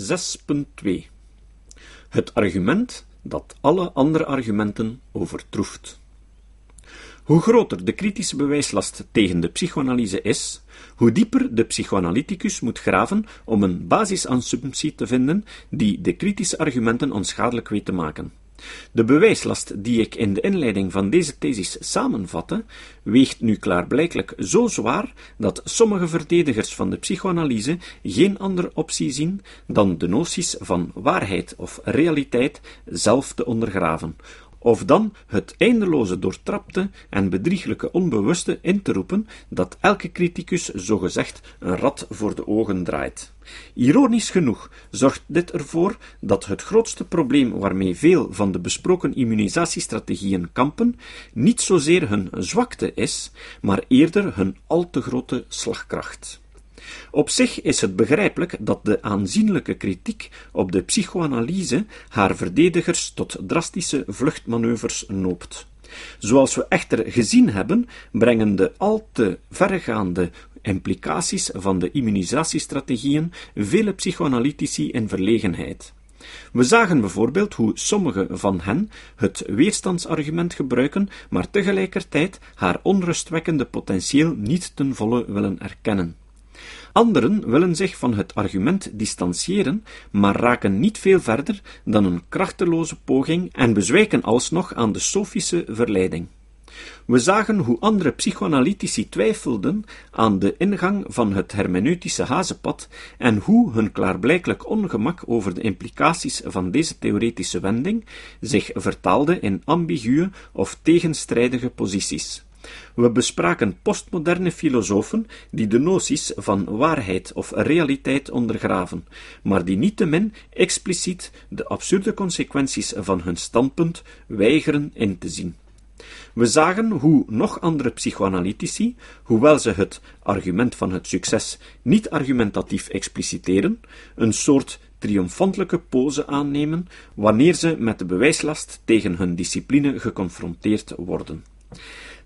6.2 Het argument dat alle andere argumenten overtroeft. Hoe groter de kritische bewijslast tegen de psychoanalyse is, hoe dieper de psychoanalyticus moet graven om een basisassumptie te vinden die de kritische argumenten onschadelijk weet te maken. De bewijslast die ik in de inleiding van deze thesis samenvatte, weegt nu klaarblijkelijk zo zwaar dat sommige verdedigers van de psychoanalyse geen andere optie zien dan de noties van waarheid of realiteit zelf te ondergraven, of dan het eindeloze doortrapte en bedrieglijke onbewuste in te roepen dat elke criticus zogezegd een rat voor de ogen draait. Ironisch genoeg zorgt dit ervoor dat het grootste probleem waarmee veel van de besproken immunisatiestrategieën kampen niet zozeer hun zwakte is, maar eerder hun al te grote slagkracht. Op zich is het begrijpelijk dat de aanzienlijke kritiek op de psychoanalyse haar verdedigers tot drastische vluchtmanoeuvres noopt. Zoals we echter gezien hebben, brengen de al te verregaande implicaties van de immunisatiestrategieën vele psychoanalytici in verlegenheid. We zagen bijvoorbeeld hoe sommige van hen het weerstandsargument gebruiken, maar tegelijkertijd haar onrustwekkende potentieel niet ten volle willen erkennen. Anderen willen zich van het argument distancieren, maar raken niet veel verder dan een krachteloze poging en bezwijken alsnog aan de sofische verleiding. We zagen hoe andere psychoanalytici twijfelden aan de ingang van het hermeneutische hazenpad en hoe hun klaarblijkelijk ongemak over de implicaties van deze theoretische wending zich vertaalde in ambiguë of tegenstrijdige posities. We bespraken postmoderne filosofen die de noties van waarheid of realiteit ondergraven, maar die niettemin expliciet de absurde consequenties van hun standpunt weigeren in te zien. We zagen hoe nog andere psychoanalytici, hoewel ze het argument van het succes niet argumentatief expliciteren, een soort triomfantelijke pose aannemen wanneer ze met de bewijslast tegen hun discipline geconfronteerd worden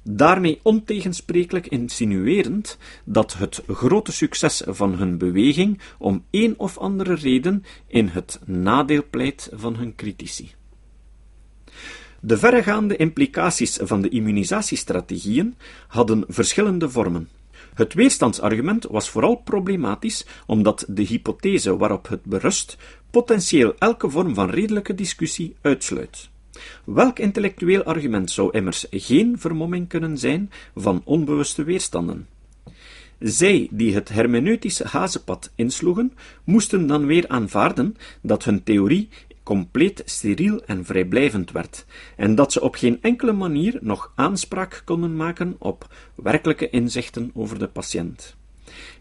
daarmee ontegensprekelijk insinuerend dat het grote succes van hun beweging om een of andere reden in het nadeel pleit van hun critici. De verregaande implicaties van de immunisatiestrategieën hadden verschillende vormen. Het weerstandsargument was vooral problematisch omdat de hypothese waarop het berust potentieel elke vorm van redelijke discussie uitsluit. Welk intellectueel argument zou immers geen vermomming kunnen zijn van onbewuste weerstanden? Zij die het hermeneutische hazenpad insloegen, moesten dan weer aanvaarden dat hun theorie compleet steriel en vrijblijvend werd, en dat ze op geen enkele manier nog aanspraak konden maken op werkelijke inzichten over de patiënt.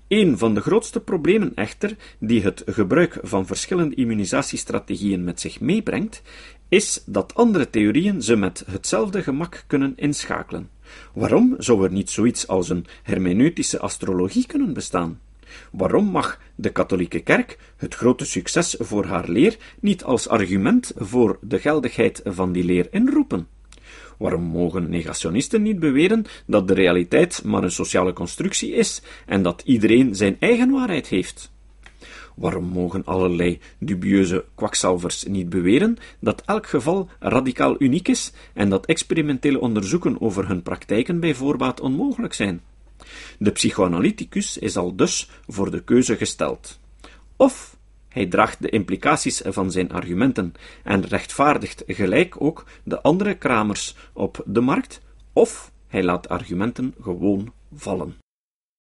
Een van de grootste problemen echter, die het gebruik van verschillende immunisatiestrategieën met zich meebrengt, is dat andere theorieën ze met hetzelfde gemak kunnen inschakelen. Waarom zou er niet zoiets als een hermeneutische astrologie kunnen bestaan? Waarom mag de katholieke kerk het grote succes voor haar leer niet als argument voor de geldigheid van die leer inroepen? Waarom mogen negationisten niet beweren dat de realiteit maar een sociale constructie is en dat iedereen zijn eigen waarheid heeft? Waarom mogen allerlei dubieuze kwakzalvers niet beweren dat elk geval radicaal uniek is en dat experimentele onderzoeken over hun praktijken bij voorbaat onmogelijk zijn? De psychoanalyticus is al dus voor de keuze gesteld. Of hij draagt de implicaties van zijn argumenten en rechtvaardigt gelijk ook de andere kramers op de markt, of hij laat argumenten gewoon vallen.